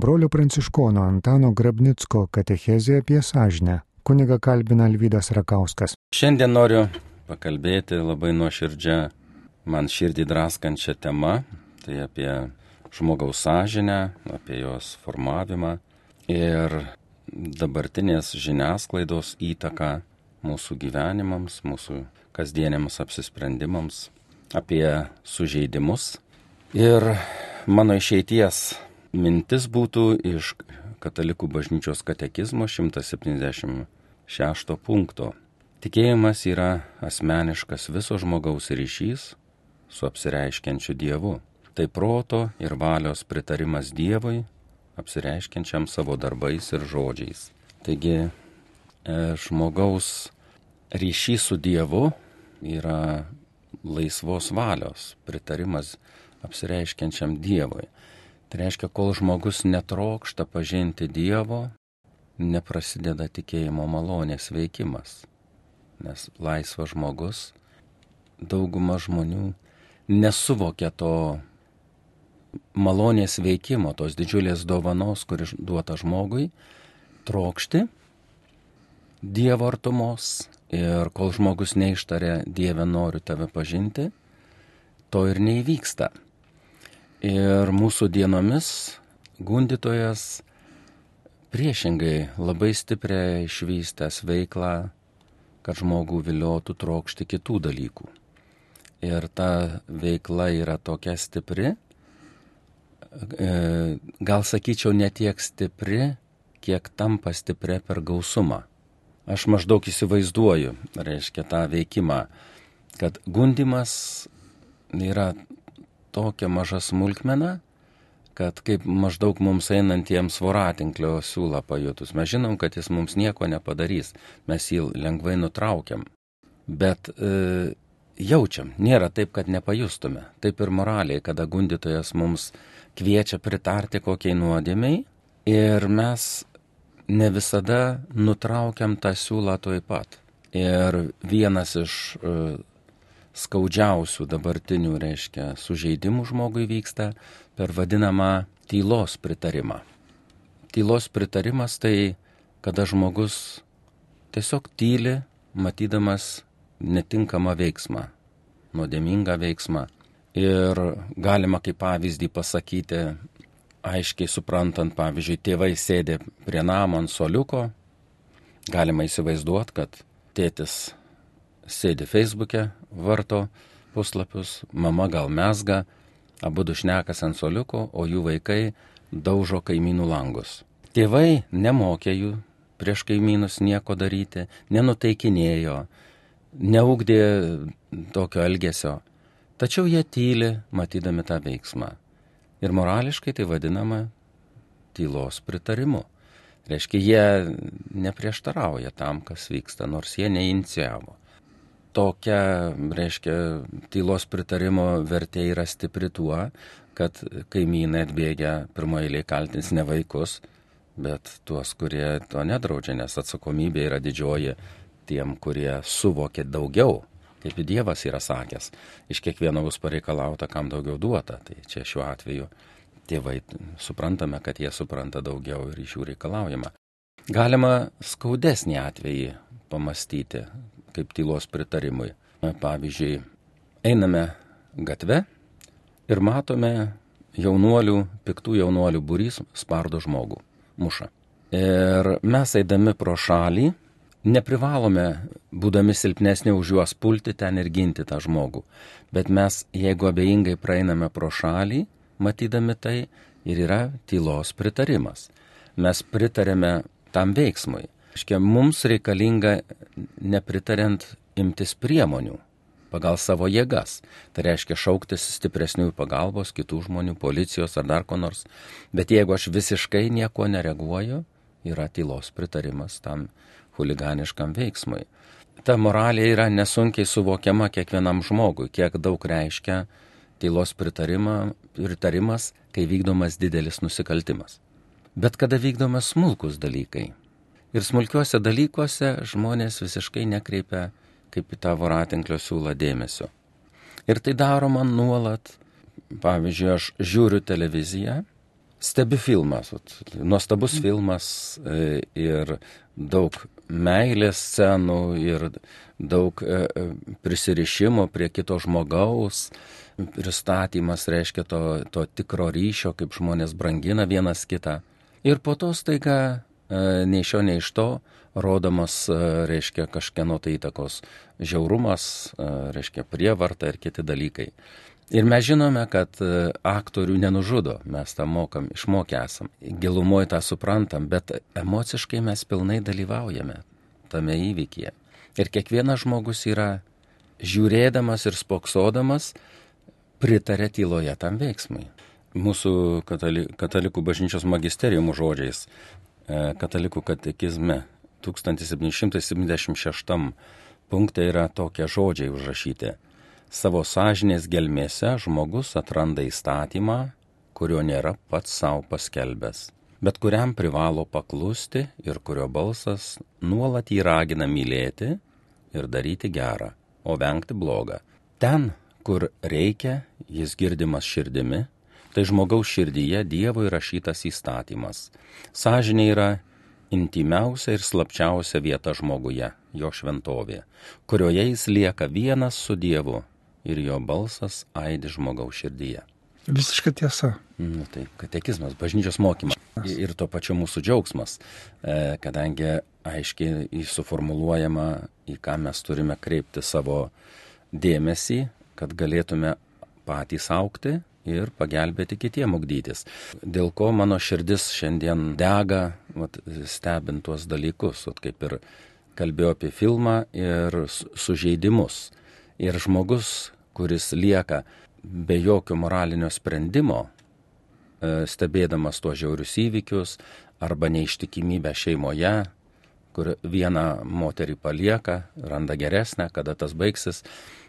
Brolio Pranciškono Antano Grabnicko katechezė apie sąžinę. Kuniga kalbina Alvydas Rakauskas. Šiandien noriu pakalbėti labai nuoširdžią, man širdį draskančią temą. Tai apie žmogaus sąžinę, apie jos formavimą ir dabartinės žiniasklaidos įtaką mūsų gyvenimams, mūsų kasdieniams apsisprendimams, apie sužeidimus. Ir mano išeities mintis būtų iš Katalikų bažnyčios katekizmo 176 punkto. Tikėjimas yra asmeniškas viso žmogaus ryšys su apsireiškiančiu Dievu. Tai proto ir valios pritarimas Dievui, apsireiškiančiam savo darbais ir žodžiais. Taigi e, žmogaus ryšys su Dievu yra laisvos valios pritarimas apsireiškiančiam Dievui. Tai reiškia, kol žmogus netrokšta pažinti Dievo, neprasideda tikėjimo malonės veikimas. Nes laisvas žmogus, dauguma žmonių nesuvokia to malonės veikimo, tos didžiulės dovanos, kuri duota žmogui, trokšti Dievo artumos ir kol žmogus neištarė Dieve noriu tave pažinti, to ir neįvyksta. Ir mūsų dienomis gundytojas priešingai labai stipriai išvystęs veiklą, kad žmogų viliotų trokšti kitų dalykų. Ir ta veikla yra tokia stipri, e, gal sakyčiau, ne tiek stipri, kiek tampa stipri per gausumą. Aš maždaug įsivaizduoju, reiškia, tą veikimą, kad gundimas yra tokia maža smulkmena, kad kaip maždaug mums einantiems voratinklio siūlą pajutus. Mes žinom, kad jis mums nieko nepadarys, mes jį lengvai nutraukiam. Bet e, jaučiam, nėra taip, kad nepajustume. Taip ir moraliai, kada gundytojas mums kviečia pritarti kokiai nuodėmiai ir mes ne visada nutraukiam tą siūlą toj pat. Ir vienas iš e, skaudžiausių dabartinių, reiškia, sužeidimų žmogui vyksta per vadinamą tylos pritarimą. Tylos pritarimas tai, kada žmogus tiesiog tyli, matydamas netinkamą veiksmą, nuodėmingą veiksmą. Ir galima kaip pavyzdį pasakyti, aiškiai suprantant, pavyzdžiui, tėvai sėdė prie namo ant soliuko, galima įsivaizduoti, kad tėtis sėdi Facebook'e, varto puslapius, mama gal mesga, abu dušnekas ant soliuko, o jų vaikai daužo kaimynų langus. Tėvai nemokė jų prieš kaimynus nieko daryti, nenuteikinėjo, neugdė tokio elgesio, tačiau jie tyli, matydami tą veiksmą. Ir morališkai tai vadinama tylos pritarimu. Reiškia, jie neprieštarauja tam, kas vyksta, nors jie neinicijavo tokia, reiškia, tylos pritarimo vertė yra stipri tuo, kad kaimynai atbėgia pirmoje eilėje kaltins ne vaikus, bet tuos, kurie to nedraudžia, nes atsakomybė yra didžioji tiem, kurie suvokia daugiau, kaip Dievas yra sakęs, iš kiekvieno bus pareikalauta, kam daugiau duota. Tai čia šiuo atveju tėvai suprantame, kad jie supranta daugiau ir iš jų reikalaujama. Galima skaudesnį atvejį pamastyti, kaip tylos pritarimui. Pavyzdžiui, einame gatve ir matome jaunuolių, piktų jaunuolių būrys spardo žmogų, muša. Ir mes eidami pro šalį, neprivalome, būdami silpnesni už juos, pulti ten ir ginti tą žmogų. Bet mes, jeigu abejingai praeiname pro šalį, matydami tai, ir yra tylos pritarimas. Mes pritarėme tam veiksmui. Iškia, mums reikalinga nepritariant imtis priemonių pagal savo jėgas. Tai reiškia šauktis stipresnių pagalbos, kitų žmonių, policijos ar dar ko nors. Bet jeigu aš visiškai nieko nereaguoju, yra tylos pritarimas tam huliganiškam veiksmui. Ta moralė yra nesunkiai suvokiama kiekvienam žmogui, kiek daug reiškia tylos pritarimas, kai vykdomas didelis nusikaltimas. Bet kada vykdomas smulkus dalykai, Ir smulkiuose dalykuose žmonės visiškai nekreipia kaip į tą voratinklio siūlą dėmesio. Ir tai daro man nuolat. Pavyzdžiui, aš žiūriu televiziją stebi filmas, nuostabus filmas e, ir daug meilės scenų ir daug e, e, prisirišimo prie kito žmogaus, pristatymas reiškia to, to tikro ryšio, kaip žmonės brangina vienas kitą. Ir po to staiga nei šio, nei iš to rodomas, reiškia, kažkieno tai įtakos žiaurumas, reiškia, prievarta ir kiti dalykai. Ir mes žinome, kad e, aktorių nenužudo, mes tą mokam, išmokę esam, gilumoje tą suprantam, bet emociškai mes pilnai dalyvaujame tame įvykyje. Ir kiekvienas žmogus yra žiūrėdamas ir spoksodamas pritarė tyloje tam veiksmui. Mūsų katalikų bažnyčios magisteriumų žodžiais, e, katalikų katekizme 1776 punkte yra tokie žodžiai užrašyti Savo sąžinės gelmėse žmogus atranda įstatymą, kurio nėra pats savo paskelbęs, bet kuriam privalo paklusti ir kurio balsas nuolat jį ragina mylėti ir daryti gerą, o vengti blogą. Ten, kur reikia, jis girdimas širdimi, tai žmogaus širdyje Dievo įrašytas įstatymas. Sąžinė yra intimiausia ir slapčiausia vieta žmoguje, jo šventovė, kurioje jis lieka vienas su Dievu ir jo balsas aidi žmogaus širdyje. Visiška tiesa. Nu, taip, katekizmas, bažnyčios mokymas ir to pačiu mūsų džiaugsmas, e, kadangi aiškiai suformuluojama, į ką mes turime kreipti savo dėmesį, kad galėtume patys aukti ir pagelbėti kitiem ugdytis. Dėl ko mano širdis šiandien dega, vat, stebint tuos dalykus, vat, kaip ir kalbėjau apie filmą ir sužeidimus. Ir žmogus kuris lieka be jokio moralinio sprendimo, e, stebėdamas tuos žiaurius įvykius arba neištikimybę šeimoje, kur vieną moterį palieka, randa geresnę, kada tas baigsis.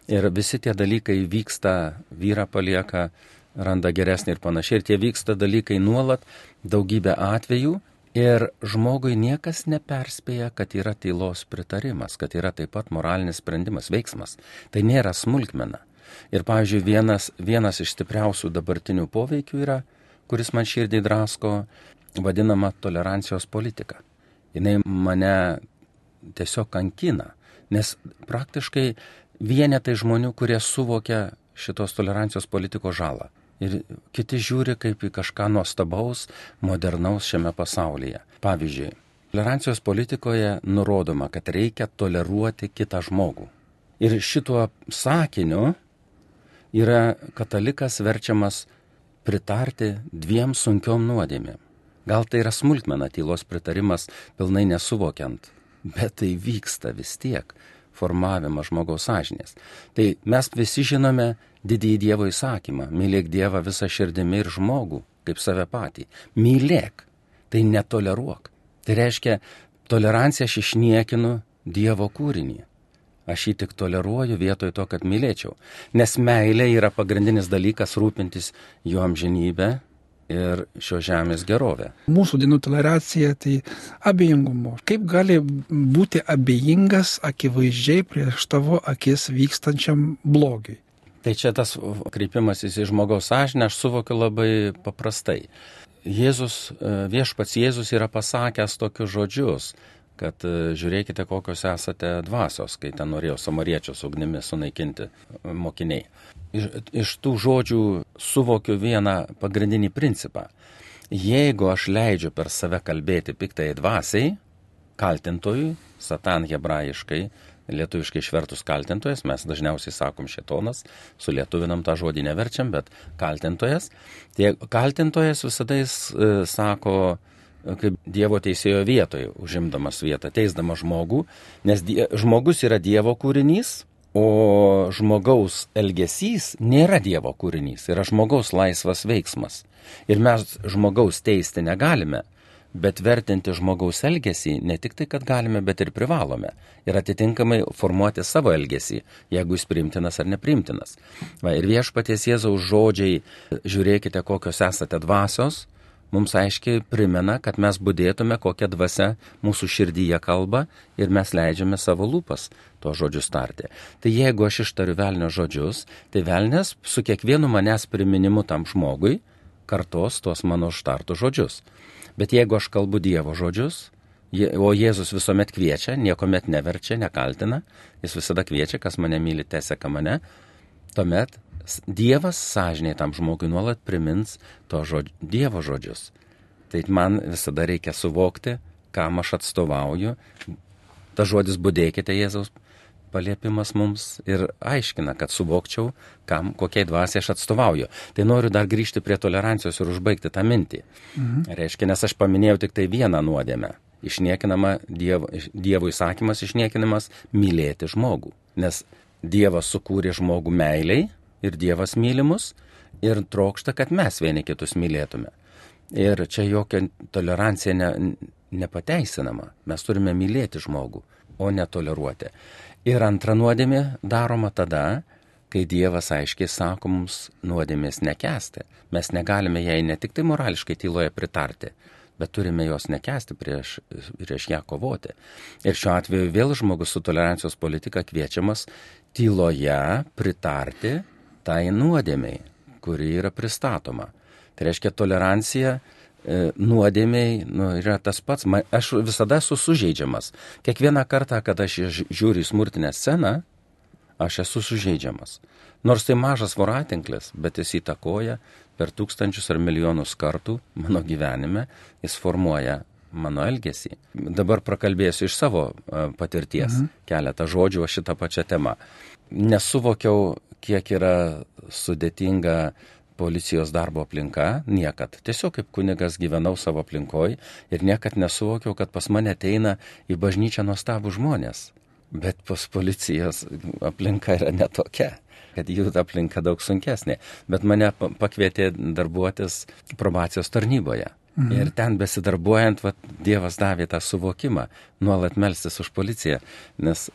Ir visi tie dalykai vyksta, vyra palieka, randa geresnį ir panašiai. Ir tie vyksta dalykai nuolat, daugybė atvejų. Ir žmogui niekas neperspėja, kad yra tylos pritarimas, kad yra taip pat moralinis sprendimas, veiksmas. Tai nėra smulkmena. Ir, pavyzdžiui, vienas, vienas iš stipriausių dabartinių poveikių yra, kuris man širdį drasko, vadinama tolerancijos politika. Jis mane tiesiog kankina, nes praktiškai vienetai žmonių, kurie suvokia šitos tolerancijos politikos žalą. Ir kiti žiūri kaip į kažką nuostabaus, modernaus šiame pasaulyje. Pavyzdžiui, tolerancijos politikoje nurodoma, kad reikia toleruoti kitą žmogų. Ir šituo sakiniu yra katalikas verčiamas pritarti dviem sunkiom nuodėmėm. Gal tai yra smulkmena tylos pritarimas pilnai nesuvokiant, bet tai vyksta vis tiek formavimas žmogaus sąžinės. Tai mes visi žinome didįjį Dievo įsakymą - mylėk Dievą visą širdimi ir žmogų, kaip save patį. Mylėk, tai netoleruok. Tai reiškia, toleranciją aš išniekinu Dievo kūrinį aš jį tik toleruoju vietoj to, kad mylėčiau. Nes meilė yra pagrindinis dalykas rūpintis jo amžinybę ir šio žemės gerovę. Mūsų dienų toleracija tai abejingumo. Kaip gali būti abejingas akivaizdžiai prieš tavo akis vykstančiam blogiui? Tai čia tas kreipimasis į žmogaus sąžinę aš suvokiu labai paprastai. Jėzus, viešpats Jėzus yra pasakęs tokius žodžius kad e, žiūrėkite, kokios esate dvasios, kai ten norėjo samariečius ugnimi sunaikinti e, mokiniai. Iš, iš tų žodžių suvokiu vieną pagrindinį principą. Jeigu aš leidžiu per save kalbėti piktai dvasiai, kaltintojui, satan hebrajiškai, lietuviškai išvertus kaltintojas, mes dažniausiai sakom šetonas, sulietuvinam tą žodį neverčiam, bet kaltintojas. Tie kaltintojas visada jis e, sako, kaip Dievo teisėjo vietoje, užimdamas vietą, teisdamas žmogų, nes die, žmogus yra Dievo kūrinys, o žmogaus elgesys nėra Dievo kūrinys, yra žmogaus laisvas veiksmas. Ir mes žmogaus teisti negalime, bet vertinti žmogaus elgesį ne tik tai, kad galime, bet ir privalome. Ir atitinkamai formuoti savo elgesį, jeigu jis primtinas ar neprimtinas. Va, ir viešpaties Jėzaus žodžiai, žiūrėkite, kokios esate dvasios, mums aiškiai primena, kad mes būdėtume, kokią dvasę mūsų širdyje kalba ir mes leidžiame savo lūpas tuo žodžius tarti. Tai jeigu aš ištariu velnio žodžius, tai velnės su kiekvienu manęs priminimu tam žmogui kartos tuos mano užtartus žodžius. Bet jeigu aš kalbu Dievo žodžius, o Jėzus visuomet kviečia, niekuomet neverčia, nekaltina, jis visada kviečia, kas mane myli, teseka mane, tuomet Dievas sąžiniai tam žmogui nuolat primins to žodž... Dievo žodžius. Tai man visada reikia suvokti, kam aš atstovauju. Ta žodis būdėkite Jėzaus paliepimas mums ir aiškina, kad suvokčiau, kam, kokiai dvasiai aš atstovauju. Tai noriu dar grįžti prie tolerancijos ir užbaigti tą mintį. Mhm. Reiškia, nes aš paminėjau tik tai vieną nuodėmę. Išniekinama dievo, dievo įsakymas, išniekinamas mylėti žmogų. Nes Dievas sukūrė žmogų meiliai ir Dievas mylimus ir trokšta, kad mes vieni kitus mylėtume. Ir čia jokia tolerancija ne, nepateisinama. Mes turime mylėti žmogų, o netoleruoti. Ir antra nuodėmė daroma tada, kai Dievas aiškiai sako mums nuodėmės nekesti. Mes negalime jai ne tik tai morališkai tyloje pritarti, bet turime jos nekesti prieš, prieš ją kovoti. Ir šiuo atveju vėl žmogus su tolerancijos politika kviečiamas tyloje pritarti tai nuodėmiai, kuri yra pristatoma. Tai reiškia, tolerancija E, nuodėmiai nu, yra tas pats. Man, aš visada esu sužeidžiamas. Kiekvieną kartą, kada aš žiūriu į smurtinę sceną, aš esu sužeidžiamas. Nors tai mažas voratinklis, bet jis įtakoja per tūkstančius ar milijonus kartų mano gyvenime, jis formuoja mano elgesį. Dabar prakalbėsiu iš savo e, patirties mhm. keletą žodžių šitą pačią temą. Nesuvokiau, kiek yra sudėtinga policijos darbo aplinka, niekad. Tiesiog kaip kunigas gyvenau savo aplinkoj ir niekad nesuvokiau, kad pas mane ateina į bažnyčią nuostabų žmonės. Bet pas policijos aplinka yra netokia kad jų aplinka daug sunkesnė. Bet mane pakvietė darbuotis probacijos tarnyboje. Mhm. Ir ten besidarbuojant, va, Dievas davė tą suvokimą, nuolat melstis už policiją, nes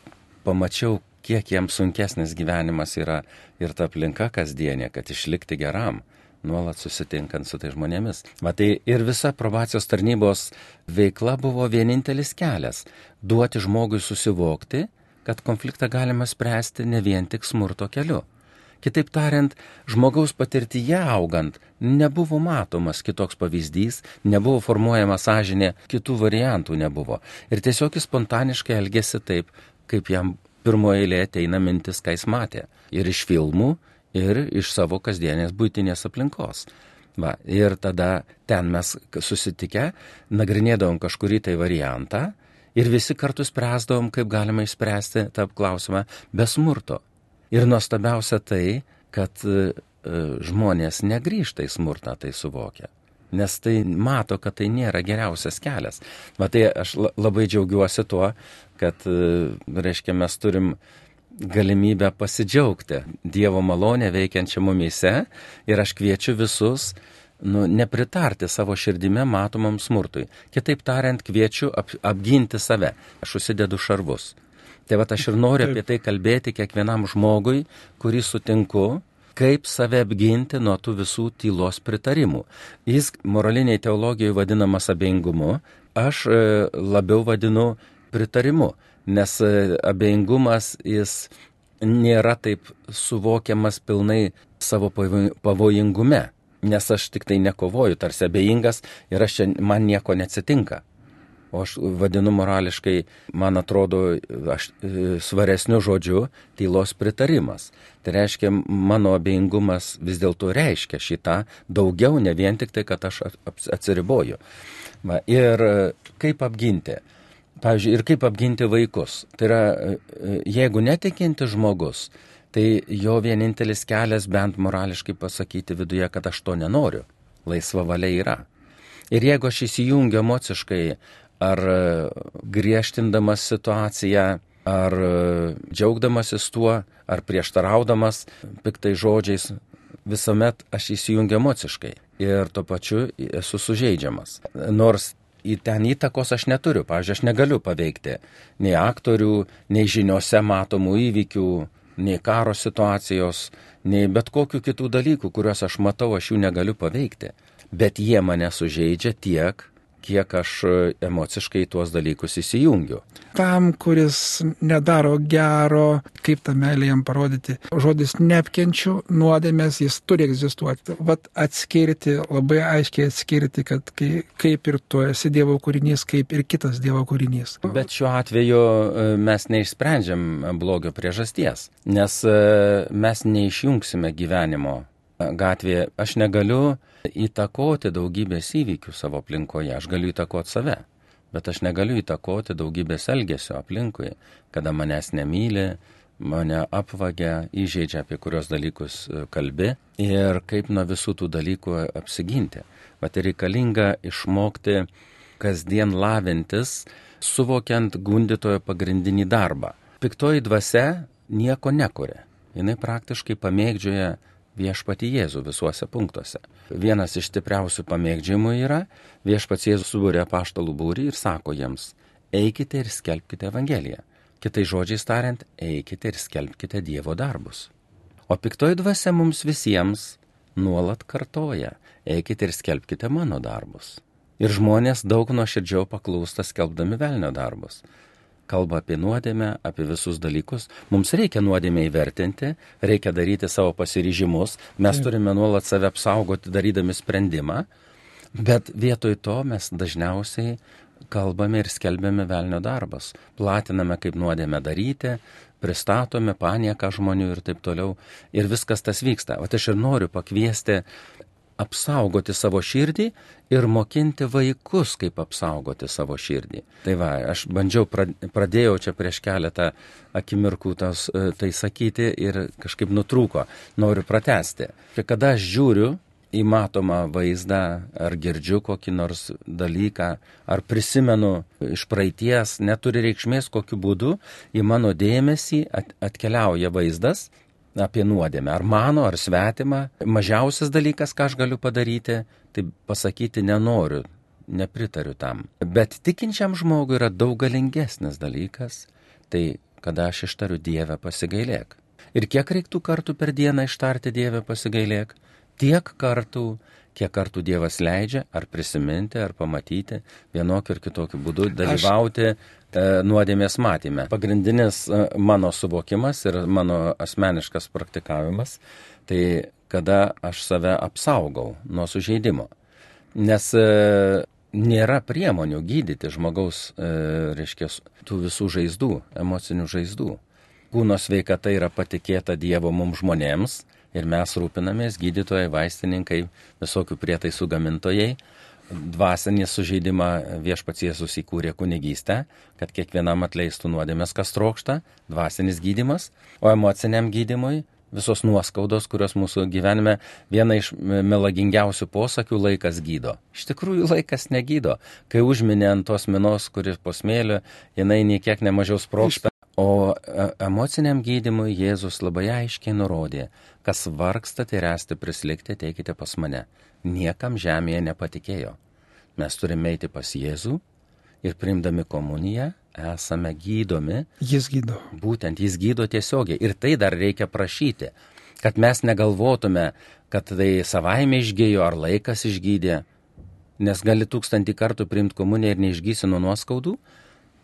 pamačiau, kiek jiems sunkesnis gyvenimas yra ir ta aplinka kasdienė, kad išlikti geram, nuolat susitinkant su tai žmonėmis. Matai, ir visa probacijos tarnybos veikla buvo vienintelis kelias - duoti žmogui susivokti, kad konfliktą galima spręsti ne vien tik smurto keliu. Kitaip tariant, žmogaus patirtyje augant nebuvo matomas kitoks pavyzdys, nebuvo formuojama sąžinė, kitų variantų nebuvo. Ir tiesiog jis spontaniškai elgėsi taip, kaip jam pirmoje eilėje ateina mintis, ką jis matė. Ir iš filmų, ir iš savo kasdienės būtinės aplinkos. Va, ir tada ten mes susitikę, nagrinėdavom kažkurį tai variantą ir visi kartu spręsdavom, kaip galima išspręsti tą klausimą be smurto. Ir nuostabiausia tai, kad e, žmonės negrįžta į smurtą, tai suvokia nes tai mato, kad tai nėra geriausias kelias. Matai, aš labai džiaugiuosi tuo, kad, e, reiškia, mes turim galimybę pasidžiaugti Dievo malonę veikiančią mumise ir aš kviečiu visus nu, nepritarti savo širdime matomam smurtui. Kitaip tariant, kviečiu ap, apginti save. Aš užsidedu šarvus. Tai va aš ir noriu apie tai kalbėti kiekvienam žmogui, kurį sutinku, kaip save apginti nuo tų visų tylos pritarimų. Jis moraliniai teologijoje vadinamas abejingumu, aš e, labiau vadinu pritarimu, nes e, abejingumas jis nėra taip suvokiamas pilnai savo pavojingume, nes aš tik tai nekovoju, tarsi abejingas ir aš čia man nieko neatsitinka o aš vadinu morališkai, man atrodo, aš e, svaresniu žodžiu tylos pritarimas. Tai reiškia, mano abejingumas vis dėlto reiškia šitą daugiau, ne vien tik tai, kad aš atsiriboju. Va, ir e, kaip apginti? Pavyzdžiui, ir kaip apginti vaikus. Tai yra, e, jeigu netikinti žmogus, tai jo vienintelis kelias bent morališkai pasakyti viduje, kad aš to nenoriu. Laisva valia yra. Ir jeigu aš įsijungiu emociškai ar e, griežtindamas situaciją, ar e, džiaugdamasis tuo, ar prieštaraudamas piktai žodžiais, visuomet aš įsijungiu emociškai ir tuo pačiu esu sužeidžiamas. Nors į ten įtakos aš neturiu, pavyzdžiui, aš negaliu paveikti nei aktorių, nei žiniuose matomų įvykių, nei karo situacijos, nei bet kokių kitų dalykų, kuriuos aš matau, aš jų negaliu paveikti. Bet jie mane sužeidžia tiek, kiek aš emociškai tuos dalykus įsijungiu. Tam, kuris nedaro gero, kaip tą meilę jam parodyti. Žodis neapkenčiu nuodėmės, jis turi egzistuoti. Vat atskirti, labai aiškiai atskirti, kad kai, kaip ir tu esi Dievo kūrinys, kaip ir kitas Dievo kūrinys. Bet šiuo atveju e, mes neišsprendžiam blogio priežasties, nes e, mes neišjungsime gyvenimo gatvėje. Aš negaliu įtakoti daugybės įvykių savo aplinkoje, aš galiu įtakoti save, bet aš negaliu įtakoti daugybės elgesio aplinkui, kada manęs nemyli, mane apvagia, įžeidžia, apie kurios dalykus e, kalbi ir kaip nuo visų tų dalykų apsiginti. Bet reikalinga išmokti kasdien lavintis, suvokiant gundytojo pagrindinį darbą. Piktoji dvasia nieko nekuria. Jis praktiškai pamėgdžioja viešpati Jėzų visuose punktuose. Vienas iš stipriausių pamėgdžiamų yra viešpats Jėzus subūrė paštalų būrį ir sako jiems, eikite ir skelbkite Evangeliją. Kitai žodžiai tariant, eikite ir skelbkite Dievo darbus. O piktoji dvasia mums visiems nuolat kartoja, eikite ir skelbkite mano darbus. Ir žmonės daug nuoširdžiau paklūsta skelbdami velnio darbus kalba apie nuodėmę, apie visus dalykus. Mums reikia nuodėmę įvertinti, reikia daryti savo pasiryžimus, mes Taip. turime nuolat save apsaugoti darydami sprendimą, bet vietoj to mes dažniausiai kalbame ir skelbėme velnio darbas. Platiname, kaip nuodėmę daryti, pristatome panieką žmonių ir taip toliau. Ir viskas tas vyksta. O aš ir noriu pakviesti apsaugoti savo širdį ir mokinti vaikus, kaip apsaugoti savo širdį. Tai va, aš bandžiau, pradėjau čia prieš keletą akimirkų tas, e, tai sakyti ir kažkaip nutrūko. Noriu pratesti. Ir kada aš žiūriu į matomą vaizdą, ar girdžiu kokį nors dalyką, ar prisimenu iš praeities, neturi reikšmės kokiu būdu, į mano dėmesį atkeliauja vaizdas apie nuodėmę, ar mano, ar svetimą. Mažiausias dalykas, ką aš galiu padaryti, tai pasakyti nenoriu, nepritariu tam. Bet tikinčiam žmogui yra daug galingesnis dalykas, tai kada aš ištariu Dievę pasigailėk. Ir kiek reiktų kartų per dieną ištarti Dievę pasigailėk? Tiek kartų, kiek kartų Dievas leidžia, ar prisiminti, ar pamatyti, vienokiu ir kitokiu būdu dalyvauti aš... nuodėmės matymę. Pagrindinis e, mano suvokimas ir mano asmeniškas praktikavimas, tai kada aš save apsaugau nuo sužeidimo. Nes e, nėra priemonių gydyti žmogaus, e, reiškia, tų visų žaizdų, emocinių žaizdų. Kūno sveikata yra patikėta Dievo mums žmonėms, ir mes rūpinamės, gydytojai, vaistininkai, visokių prietaisų gamintojai. Dvasinį sužeidimą viešpats Jėzus įkūrė kunigystę, kad kiekvienam atleistų nuodėmės, kas trokšta, dvasinis gydimas, o emociniam gydimui visos nuoskaudos, kurios mūsų gyvenime viena iš melagingiausių posakių laikas gydo. Iš tikrųjų laikas negydo. Kai užminė ant tos minos, kuris po smėlio, jinai niekiek nemažiau sproksta. O e, emociniam gydimui Jėzus labai aiškiai nurodė, kas vargstate ir esate prislikti, teikite pas mane. Niekam žemėje nepatikėjo. Mes turime eiti pas Jėzų ir priimdami komuniją esame gydomi. Jis gydo. Būtent jis gydo tiesiogiai. Ir tai dar reikia prašyti, kad mes negalvotume, kad tai savaime išgėjo ar laikas išgydė, nes gali tūkstantį kartų priimti komuniją ir neišgysi nuo nuoskaudų,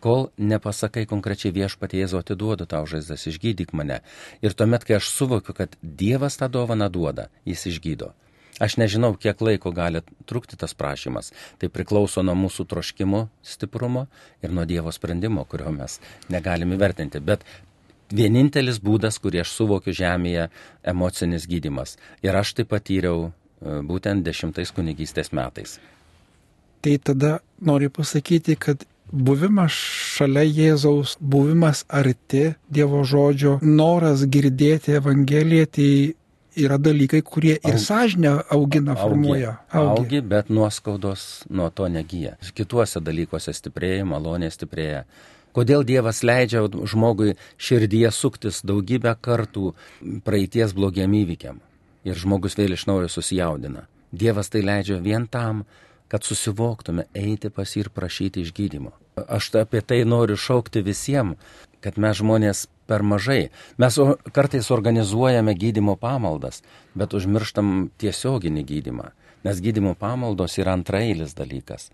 kol nepasakai konkrečiai viešpatie Jėzu atiduodu tau žaizdas, išgydyk mane. Ir tuomet, kai aš suvokiu, kad Dievas tą dovaną duoda, jis išgydo. Aš nežinau, kiek laiko gali trukti tas prašymas. Tai priklauso nuo mūsų troškimo stiprumo ir nuo Dievo sprendimo, kurio mes negalime vertinti. Bet vienintelis būdas, kurį aš suvokiu žemėje, emocinis gydimas. Ir aš tai patyriau e, būtent dešimtais kunigystės metais. Tai tada noriu pasakyti, kad buvimas šalia Jėzaus, buvimas arti Dievo žodžio, noras girdėti Evangeliją, tai yra dalykai, kurie ir sąžinę augina, formuoja. Augi, augi, bet nuoskaudos nuo to negyja. Kituose dalykuose stiprėja, malonė stiprėja. Kodėl Dievas leidžia žmogui širdyje suktis daugybę kartų praeities blogiam įvykiam ir žmogus vėl iš naujo susijaudina. Dievas tai leidžia vien tam, kad susivoktume eiti pas jį ir prašyti išgydymo. Aš apie tai noriu šaukti visiems, kad mes žmonės per mažai. Mes kartais organizuojame gydimo pamaldas, bet užmirštam tiesioginį gydimą, nes gydimo pamaldos yra antrailis dalykas.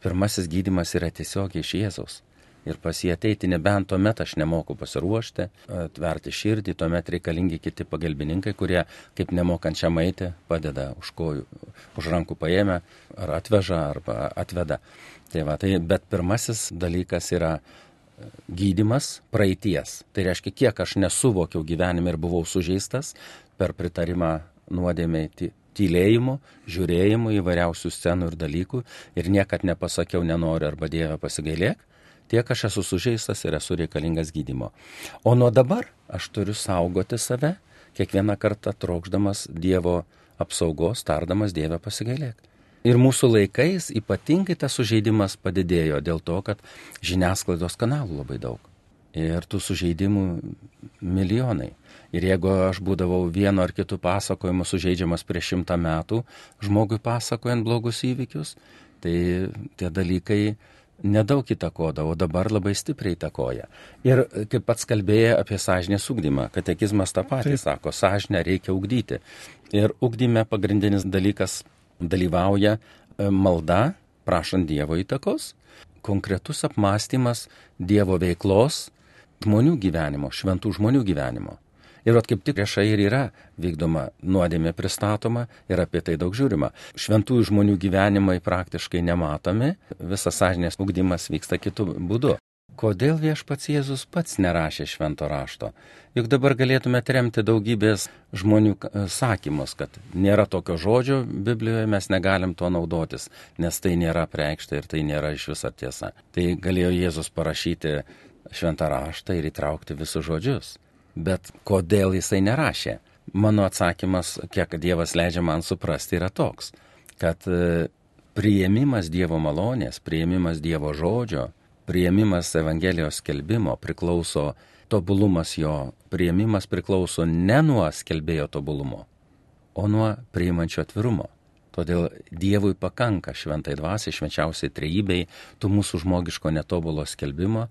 pirmasis gydimas yra tiesiog iš Jėzaus. Ir pas jį ateiti nebent tuomet aš nemoku pasiruošti, atverti širdį, tuomet reikalingi kiti pagalbininkai, kurie kaip nemokančiam eiti padeda už kojų, už rankų paėmę, ar atveža, arba atveda. Tai va, tai, bet pirmasis dalykas yra gydimas praeities. Tai reiškia, kiek aš nesuvokiau gyvenime ir buvau sužeistas per pritarimą nuodėmėti tylėjimu, žiūrėjimu įvairiausių scenų ir dalykų ir niekad nepasakiau nenoriu arba Dieve pasigailėk, tiek aš esu sužeistas ir esu reikalingas gydimo. O nuo dabar aš turiu saugoti save, kiekvieną kartą trokšdamas Dievo apsaugos, tardamas Dievę pasigailėk. Ir mūsų laikais ypatingai tas sužeidimas padidėjo dėl to, kad žiniasklaidos kanalų labai daug. Ir tų sužeidimų milijonai. Ir jeigu aš būdavau vieno ar kitų pasakojimų sužeidžiamas prieš šimtą metų, žmogui pasakojant blogus įvykius, tai tie dalykai nedaug įtakodavo, dabar labai stipriai įtakoja. Ir kaip pats kalbėjo apie sąžinės ugdymą, katekizmas tą patį Taip. sako, sąžinę reikia ugdyti. Ir ugdyme pagrindinis dalykas dalyvauja e, malda, prašant Dievo įtakos, konkretus apmąstymas Dievo veiklos, žmonių gyvenimo, šventų žmonių gyvenimo. Ir at kaip tik viešai ir yra vykdoma nuodėmė pristatoma ir apie tai daug žiūrima. Šventųjų žmonių gyvenimai praktiškai nematomi, visas sąžinės ugdymas vyksta kitų būdų. Kodėl viešpats Jėzus pats nerašė švento rašto? Juk dabar galėtume remti daugybės žmonių sakymus, kad nėra tokio žodžio Biblijoje, mes negalim to naudotis, nes tai nėra preikšta ir tai nėra iš viso tiesa. Tai galėjo Jėzus parašyti šventą raštą ir įtraukti visus žodžius. Bet kodėl jisai nerašė? Mano atsakymas, kiek Dievas leidžia man suprasti, yra toks, kad e, priėmimas Dievo malonės, priėmimas Dievo žodžio, priėmimas Evangelijos skelbimo priklauso, tobulumas jo priėmimas priklauso ne nuo skelbėjo tobulumo, o nuo priimančio atvirumo. Todėl Dievui pakanka šventai dvasiai, švenčiausiai trejybei, tų mūsų žmogiško netobulo skelbimo,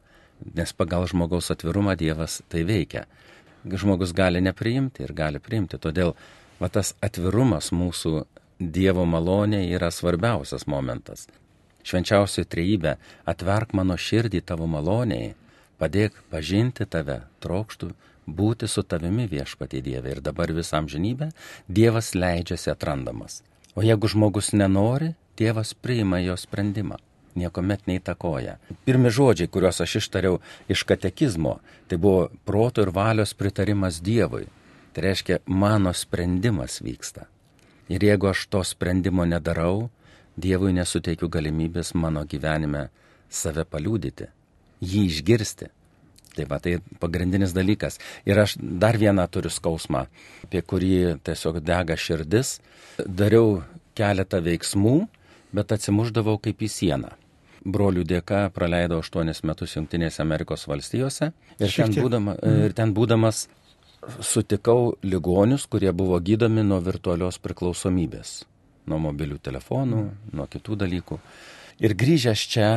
nes pagal žmogaus atvirumą Dievas tai veikia. Žmogus gali nepriimti ir gali priimti. Todėl va, tas atvirumas mūsų Dievo malonė yra svarbiausias momentas. Švenčiausioji trejybė, atverk mano širdį tavo maloniai, padėk pažinti tave, trokštų būti su tavimi viešpatie Dieve ir dabar visam žinybę Dievas leidžiasi atrandamas. O jeigu žmogus nenori, Dievas priima jo sprendimą niekuomet neįtakoja. Pirmi žodžiai, kuriuos aš ištariau iš katekizmo, tai buvo proto ir valios pritarimas Dievui. Tai reiškia, mano sprendimas vyksta. Ir jeigu aš to sprendimo nedarau, Dievui nesuteikiu galimybės mano gyvenime save paliūdyti, jį išgirsti. Tai va, tai pagrindinis dalykas. Ir aš dar vieną turiu skausmą, apie kurį tiesiog dega širdis. Dariau keletą veiksmų, bet atsimuždavau kaip į sieną. Brolių dėka praleidau 8 metus Junktinėse Amerikos valstijose ir ten, būdama, mm. ir ten būdamas sutikau ligonius, kurie buvo gydomi nuo virtualios priklausomybės, nuo mobilių telefonų, mm. nuo kitų dalykų. Ir grįžęs čia,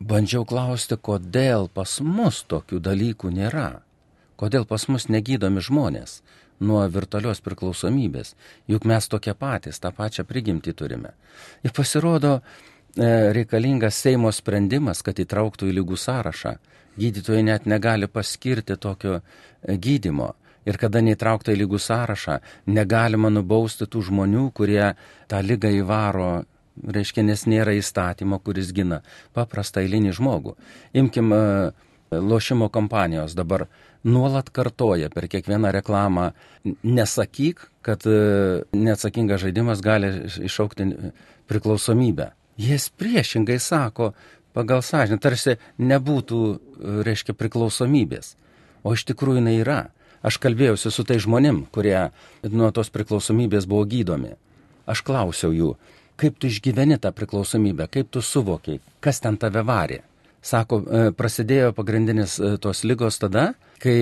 bandžiau klausti, kodėl pas mus tokių dalykų nėra. Kodėl pas mus negydomi žmonės nuo virtualios priklausomybės, juk mes tokie patys, tą pačią prigimtį turime. Ir pasirodo, reikalingas Seimo sprendimas, kad įtrauktų į lygų sąrašą. Gydytojai net negali paskirti tokio e, gydimo. Ir kada neįtraukta į lygų sąrašą, negalima nubausti tų žmonių, kurie tą lygą įvaro, reiškia, nes nėra įstatymo, kuris gina paprastą eilinį žmogų. Imkim e, lošimo kompanijos dabar nuolat kartoja per kiekvieną reklamą, nesakyk, kad neatsakingas žaidimas gali iššaukti priklausomybę. Jis priešingai sako, pagal sąžinę, tarsi nebūtų, reiškia, priklausomybės. O iš tikrųjų jinai yra. Aš kalbėjausi su tai žmonėm, kurie nuo tos priklausomybės buvo gydomi. Aš klausiau jų, kaip tu išgyveni tą priklausomybę, kaip tu suvokiai, kas ten tave varė. Sako, e, prasidėjo pagrindinis e, tos lygos tada, kai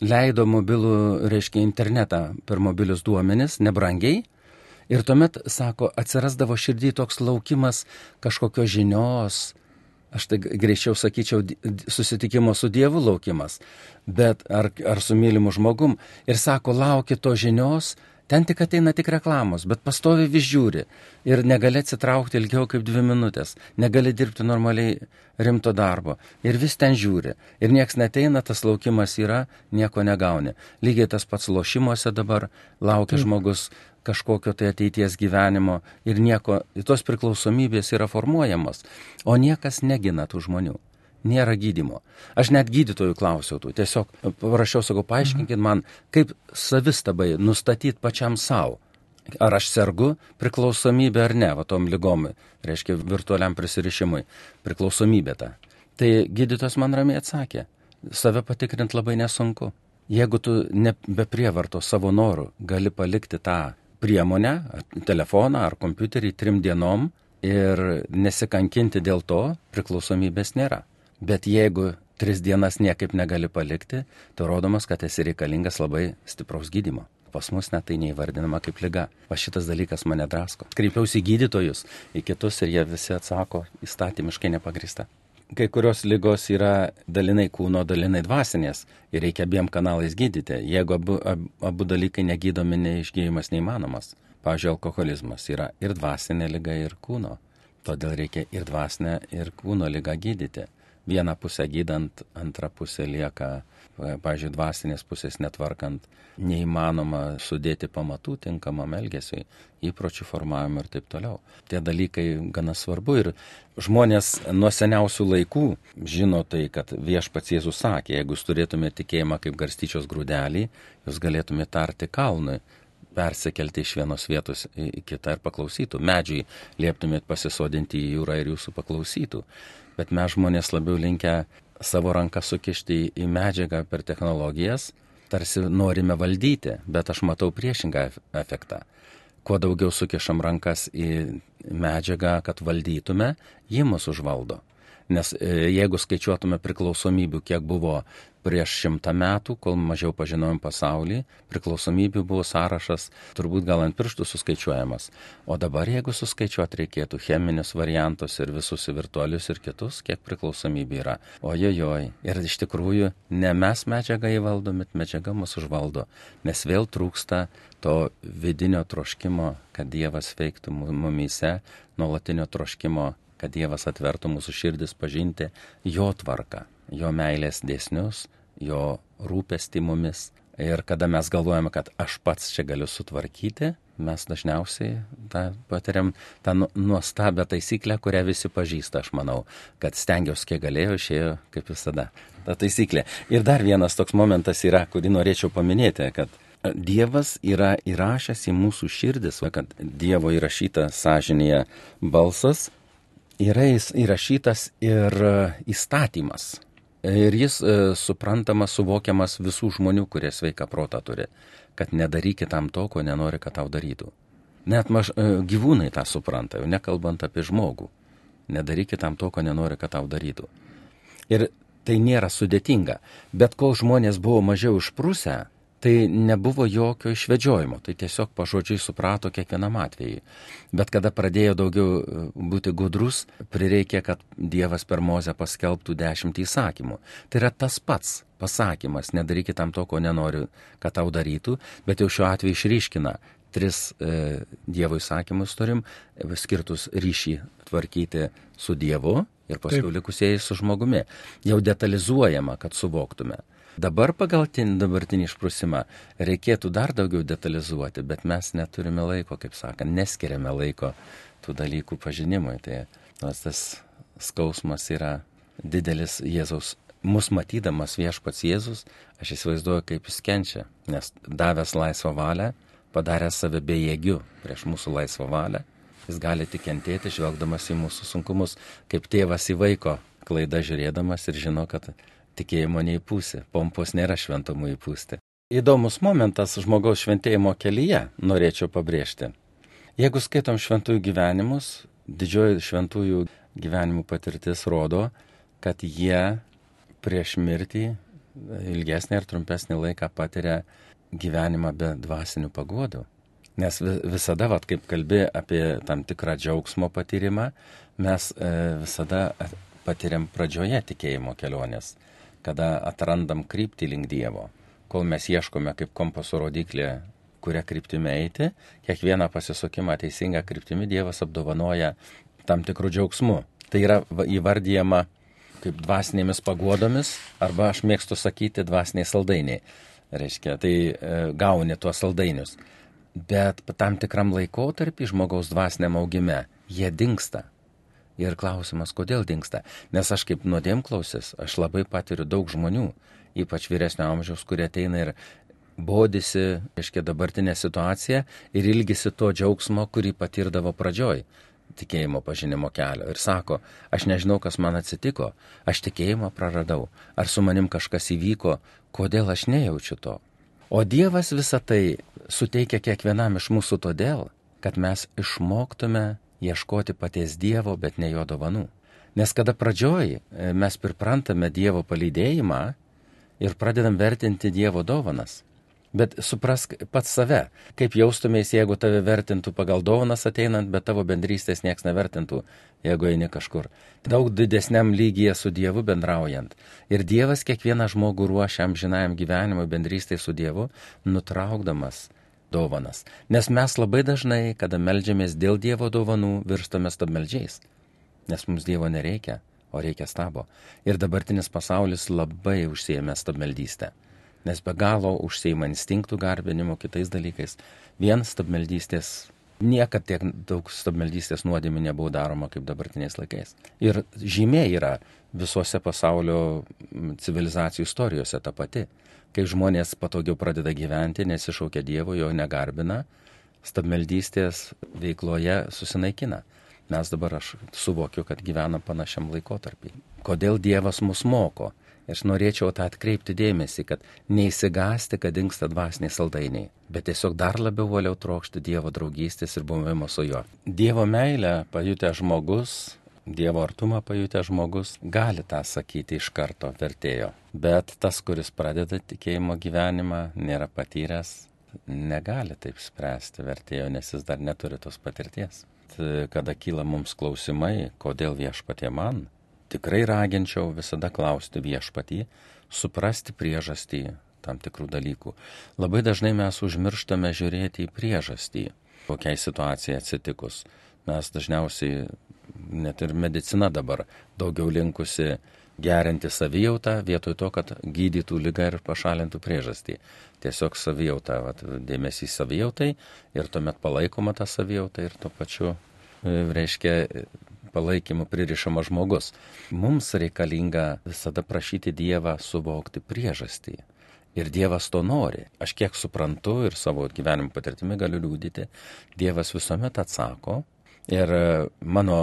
leido mobilų, reiškia, internetą per mobilius duomenis, nebrangiai, Ir tuomet, sako, atsirasdavo širdį toks laukimas kažkokios žinios, aš tai greičiau sakyčiau, susitikimo su Dievu laukimas, bet ar, ar su mylimu žmogum. Ir sako, lauki to žinios Ten tik ateina tik reklamos, bet pastovi vis žiūri ir negali atsitraukti ilgiau kaip dvi minutės, negali dirbti normaliai rimto darbo ir vis ten žiūri. Ir nieks neteina, tas laukimas yra, nieko negauni. Lygiai tas pats lošimuose dabar laukia mm. žmogus kažkokio tai ateities gyvenimo ir nieko, tos priklausomybės yra formuojamos, o niekas negina tų žmonių nėra gydimo. Aš net gydytojų klausiau tų, tiesiog parašiau, sakau, paaiškinkit man, kaip savistabai nustatyti pačiam savo. Ar aš sergu priklausomybė ar ne, va tom lygom, reiškia virtualiam prisirišimui, priklausomybė ta. Tai gydytojas man ramiai atsakė, save patikrinti labai nesunku. Jeigu tu ne be prievarto savo norų gali palikti tą priemonę, telefoną ar kompiuterį trim dienom ir nesikankinti dėl to, priklausomybės nėra. Bet jeigu tris dienas niekaip negali palikti, tai rodomas, kad esi reikalingas labai stipraus gydimo. Pas mus net tai neįvardinama kaip lyga. Va šitas dalykas mane drasko. Kreipiausi į gydytojus, į kitus ir jie visi atsako įstatymiškai nepagrista. Kai kurios lygos yra dalinai kūno, dalinai dvasinės ir reikia abiem kanalais gydyti. Jeigu abu, abu, abu dalykai negydomi, neišgyjimas neįmanomas. Pavyzdžiui, alkoholizmas yra ir dvasinė lyga, ir kūno. Todėl reikia ir dvasinę, ir kūno lygą gydyti vieną pusę gydant, antrą pusę lieka, pažiūrėjau, dvasinės pusės netvarkant, neįmanoma sudėti pamatų tinkamam elgesiui, įpročių formavimui ir taip toliau. Tie dalykai gana svarbu ir žmonės nuo seniausių laikų žino tai, kad viešpats Jėzus sakė, jeigu jūs turėtumėte tikėjimą kaip garstyčios grūdelį, jūs galėtumėte tarti kalnui persikelti iš vienos vietos į kitą ir paklausytų. Medžiai lieptumėt pasisodinti į jūrą ir jūsų paklausytų bet mes žmonės labiau linkę savo ranką sukišti į medžiagą per technologijas, tarsi norime valdyti, bet aš matau priešingą efektą. Kuo daugiau sukišam rankas į medžiagą, kad valdytume, ji mus užvaldo. Nes e, jeigu skaičiuotume priklausomybių, kiek buvo prieš šimtą metų, kol mažiau pažinojom pasaulį, priklausomybių buvo sąrašas turbūt gal ant pirštų suskaičiuojamas. O dabar, jeigu suskaičiuoti reikėtų cheminius variantus ir visus virtualius ir kitus, kiek priklausomybių yra. Ojojoj. Ir iš tikrųjų ne mes medžiagą įvaldom, bet medžiaga mus užvaldo. Nes vėl trūksta to vidinio troškimo, kad Dievas veiktų mumyse, nuolatinio troškimo kad Dievas atvertų mūsų širdis pažinti jo tvarką, jo meilės dėsnius, jo rūpestį mumis. Ir kada mes galvojame, kad aš pats čia galiu sutvarkyti, mes dažniausiai tą patiriam tą nu, nuostabią taisyklę, kurią visi pažįsta, aš manau, kad stengiausi kiek galėjau, išėjo kaip visada. Ta taisyklė. Ir dar vienas toks momentas yra, kurį norėčiau paminėti, kad Dievas yra įrašęs į mūsų širdis, kad Dievo įrašyta sąžinėje balsas yra įrašytas ir e, įstatymas. Ir jis e, suprantamas, suvokiamas visų žmonių, kurie sveiką protą turi, kad nedarykit tam to, ko nenori, kad tau darytų. Net maž, e, gyvūnai tą supranta, jau nekalbant apie žmogų. Nedarykit tam to, ko nenori, kad tau darytų. Ir tai nėra sudėtinga. Bet kol žmonės buvo mažiau išprusę, tai nebuvo jokio išvedžiojimo, tai tiesiog pažodžiai suprato kiekvienam atvejui. Bet kada pradėjo daugiau e, būti gudrus, prireikė, kad Dievas per mozę paskelbtų dešimt įsakymų. Tai yra tas pats pasakymas, nedarykit tam to, ko nenoriu, kad tau darytų, bet jau šiuo atveju išryškina tris e, Dievo įsakymus turim, skirtus ryšį tvarkyti su Dievu ir paskui likusieji su žmogumi. Jau detalizuojama, kad suvoktume. Dabar pagal dabartinį išprusimą reikėtų dar daugiau detalizuoti, bet mes neturime laiko, kaip sakant, neskiriame laiko tų dalykų pažinimui. Tai nors tas skausmas yra didelis Jėzaus. Mus matydamas viešpats Jėzus, aš įsivaizduoju, kaip jis kenčia, nes davęs laisvą valią, padaręs save bejėgiu prieš mūsų laisvą valią, jis gali tik kentėti, žvelgdamas į mūsų sunkumus, kaip tėvas į vaiko klaidą žiūrėdamas ir žino, kad tikėjimo neįpūsi, pompos nėra šventumų įpūsti. Įdomus momentas žmogaus šventėjimo kelyje, norėčiau pabrėžti. Jeigu skaitom šventųjų gyvenimus, didžioji šventųjų gyvenimų patirtis rodo, kad jie prieš mirtį ilgesnį ir trumpesnį laiką patiria gyvenimą be dvasinių pagodų. Nes visada, vat, kaip kalbė apie tam tikrą džiaugsmo patyrimą, mes e, visada patiriam pradžioje tikėjimo kelionės kada atrandam kryptį link Dievo, kol mes ieškome kaip kompaso rodiklė kuria kryptimi eiti, kiekvieną pasisukimą teisingą kryptimi Dievas apdovanoja tam tikrų džiaugsmų. Tai yra įvardyjama kaip dvasinėmis paguodomis, arba aš mėgstu sakyti dvasiniai saldainiai. Reiškia, tai e, gauni tuos saldainius. Bet tam tikram laikotarpį žmogaus dvasiniam augime jie dinksta. Ir klausimas, kodėl dinksta? Nes aš kaip nuodėmklausis, aš labai patiriu daug žmonių, ypač vyresnio amžiaus, kurie ateina ir bodisi, reiškia, dabartinę situaciją ir ilgisi to džiaugsmo, kurį patirdavo pradžioj tikėjimo pažinimo kelio. Ir sako, aš nežinau, kas man atsitiko, aš tikėjimą praradau, ar su manim kažkas įvyko, kodėl aš nejaučiu to. O Dievas visą tai suteikia kiekvienam iš mūsų todėl, kad mes išmoktume ieškoti paties Dievo, bet ne jo dovanų. Nes kada pradžioj e, mes priprantame Dievo palydėjimą ir pradedam vertinti Dievo dovanas. Bet suprask pats save, kaip jaustumės, jeigu tave vertintų pagal dovanas ateinant, bet tavo bendrystės nieks nevertintų, jeigu eini kažkur. Daug didesniam lygyje su Dievu bendraujant. Ir Dievas kiekvieną žmogų ruošia amžinajam gyvenimui bendrystėj su Dievu, nutraukdamas dovanas. Nes mes labai dažnai, kada melžiamės dėl Dievo dovanų, virstame stabmeldžiais. Nes mums Dievo nereikia, o reikia stabo. Ir dabartinis pasaulis labai užsiemė stabmeldystę. Nes be galo užsieima instinktų garbinimu, kitais dalykais. Vien stabmeldystės niekad tiek daug stabmeldystės nuodėmė nebuvo daroma kaip dabartiniais laikais. Ir žymė yra visuose pasaulio civilizacijų istorijose ta pati kai žmonės patogiau pradeda gyventi, nesišaukia Dievo, jo negarbina, stabmeldystės veikloje susinaikina. Mes dabar aš suvokiu, kad gyvenam panašiam laikotarpį. Kodėl Dievas mus moko? Aš norėčiau tą atkreipti dėmesį, kad neįsigasti, kad dinksta dvasiniai saldainiai, bet tiesiog dar labiau valiau trokšti Dievo draugystės ir buvimo su juo. Dievo meilę pajutę žmogus Dievo artumą pajutęs žmogus gali tą sakyti iš karto vertėjo. Bet tas, kuris pradeda tikėjimo gyvenimą, nėra patyręs, negali taip spręsti vertėjo, nes jis dar neturi tos patirties. Kada kyla mums klausimai, kodėl viešpatie man, tikrai raginčiau visada klausti viešpatį, suprasti priežastį tam tikrų dalykų. Labai dažnai mes užmirštame žiūrėti į priežastį, kokiai situacijai atsitikus. Mes dažniausiai net ir medicina dabar daugiau linkusi gerinti savijautą vietoj to, kad gydytų lygą ir pašalintų priežastį. Tiesiog savijauta, vat, dėmesys savijautai ir tuomet palaikoma ta savijauta ir tuo pačiu, e, reiškia, palaikymu pririšama žmogus. Mums reikalinga visada prašyti Dievą suvokti priežastį. Ir Dievas to nori. Aš kiek suprantu ir savo gyvenimo patirtimi galiu liūdyti, Dievas visuomet atsako Ir e, mano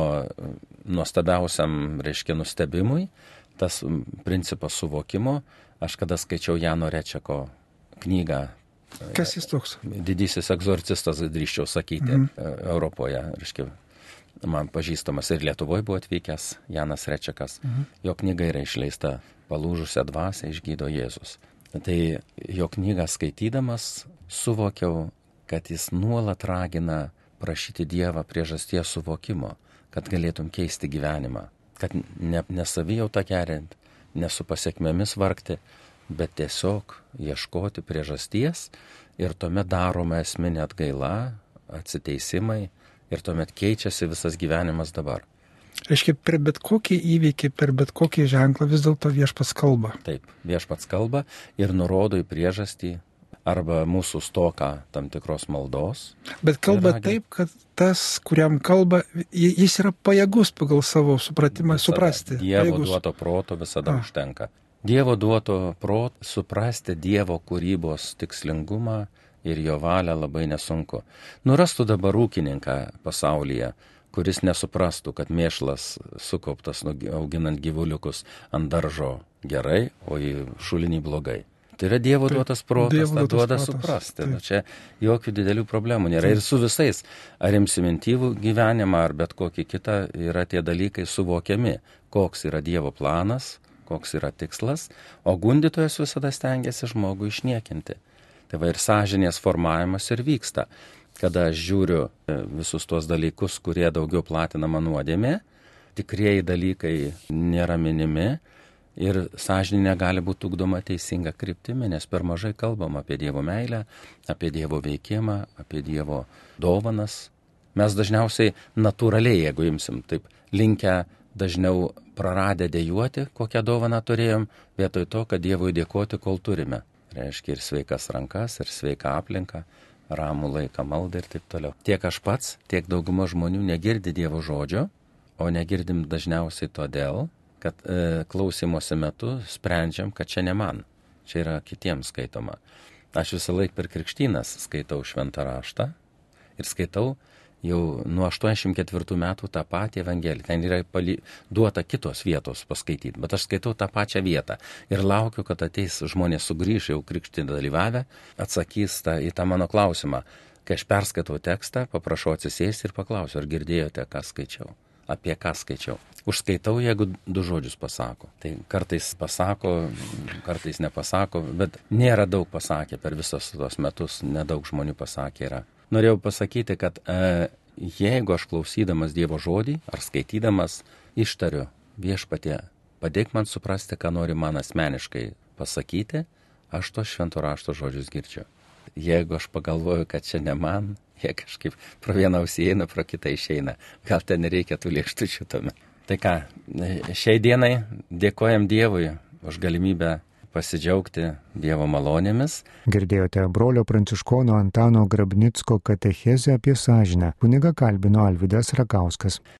nuostabiausiam, reiškia, nustebimui, tas principas suvokimo, aš kada skaičiau Jano Rečeko knygą. E, Kas jis toks? Didysis egzorcistas, drįščiau sakyti, mm. Europoje, reiškia, man pažįstamas ir Lietuvoje buvo atvykęs Janas Rečekas. Mhm. Jo knyga yra išleista Palūžusią dvasę išgydo Jėzus. Tai jo knygą skaitydamas suvokiau, kad jis nuolat ragina prašyti Dievą priežasties suvokimo, kad galėtum keisti gyvenimą, kad ne, ne savijautą gerint, ne su pasiekmėmis vargti, bet tiesiog ieškoti priežasties ir tuomet daroma esminė atgaila, atsiteisimai ir tuomet keičiasi visas gyvenimas dabar. Reiškia, per bet kokį įvykį, per bet kokį ženklą vis dėlto viešpats kalba. Taip, viešpats kalba ir nurodo į priežastį, arba mūsų stoką tam tikros maldos. Bet kalba ragin... taip, kad tas, kuriam kalba, jis yra pajėgus pagal savo supratimą visada. suprasti. Dievo pajėgus. duoto proto visada A. užtenka. Dievo duoto proto suprasti Dievo kūrybos tikslingumą ir jo valią labai nesunku. Nurastų dabar ūkininką pasaulyje, kuris nesuprastų, kad mėšlas sukauptas auginant gyvuliukus ant daržo gerai, o į šulinį blogai. Tai yra Dievo duotas protas, dievo tą duoda suprasti. Nu, čia jokių didelių problemų nėra. Ir su visais, ar imsimintyvų gyvenimą, ar bet kokį kitą, yra tie dalykai suvokiami, koks yra Dievo planas, koks yra tikslas, o gundytojas visada stengiasi žmogų išniekinti. Tai va ir sąžinės formavimas ir vyksta. Kada aš žiūriu e, visus tuos dalykus, kurie daugiau platinama nuodėmė, tikrieji dalykai nėra minimi, ir sąžininė gali būti ugdoma teisinga kryptimi, nes per mažai kalbam apie Dievo meilę, apie Dievo veikimą, apie Dievo dovanas. Mes dažniausiai natūraliai, jeigu imsim, taip linkę dažniau praradę dėjuoti, kokią dovaną turėjom, vietoj to, kad Dievui dėkoti, kol turime. Reiškia ir sveikas rankas, ir sveiką aplinką, ramų laiką maldą ir taip toliau. Tiek aš pats, tiek dauguma žmonių negirdi Dievo žodžio, o negirdim dažniausiai todėl, kad e, klausimosi metu sprendžiam, kad čia ne man, čia yra kitiems skaitoma. Aš visą laiką per krikštynas skaitau šventą raštą ir skaitau jau nuo 84 metų tą patį Evangeliją. Ten yra pali... duota kitos vietos paskaityti, bet aš skaitau tą pačią vietą ir laukiu, kad ateis žmonės sugrįž jau krikštį dalyvavę, atsakys tą, į tą mano klausimą. Kai aš perskaitau tekstą, paprašau atsisėsti ir paklausiu, ar girdėjote, ką skaičiau apie ką skaičiau. Užskaitau, jeigu du žodžius pasako. Tai kartais pasako, kartais nepasako, bet nėra daug pasakę per visus tos metus, nedaug žmonių pasakė yra norėjau pasakyti, kad e, jeigu aš klausydamas Dievo žodį ar skaitydamas ištariu viešpatie, padėk man suprasti, ką nori man asmeniškai pasakyti, aš to švento rašto žodžius girdžiu. Jeigu aš pagalvoju, kad čia ne man, jie kažkaip pro vieną ausį eina, pro kitą išeina, gal ten nereikia tų lėkštučių tame. Tai ką, šiai dienai dėkojam Dievui už galimybę pasidžiaugti Dievo malonėmis. Girdėjote brolio pranciškono Antano Grabnicko katechezę apie sąžinę. Kuniga kalbino Alvidas Rakauskas.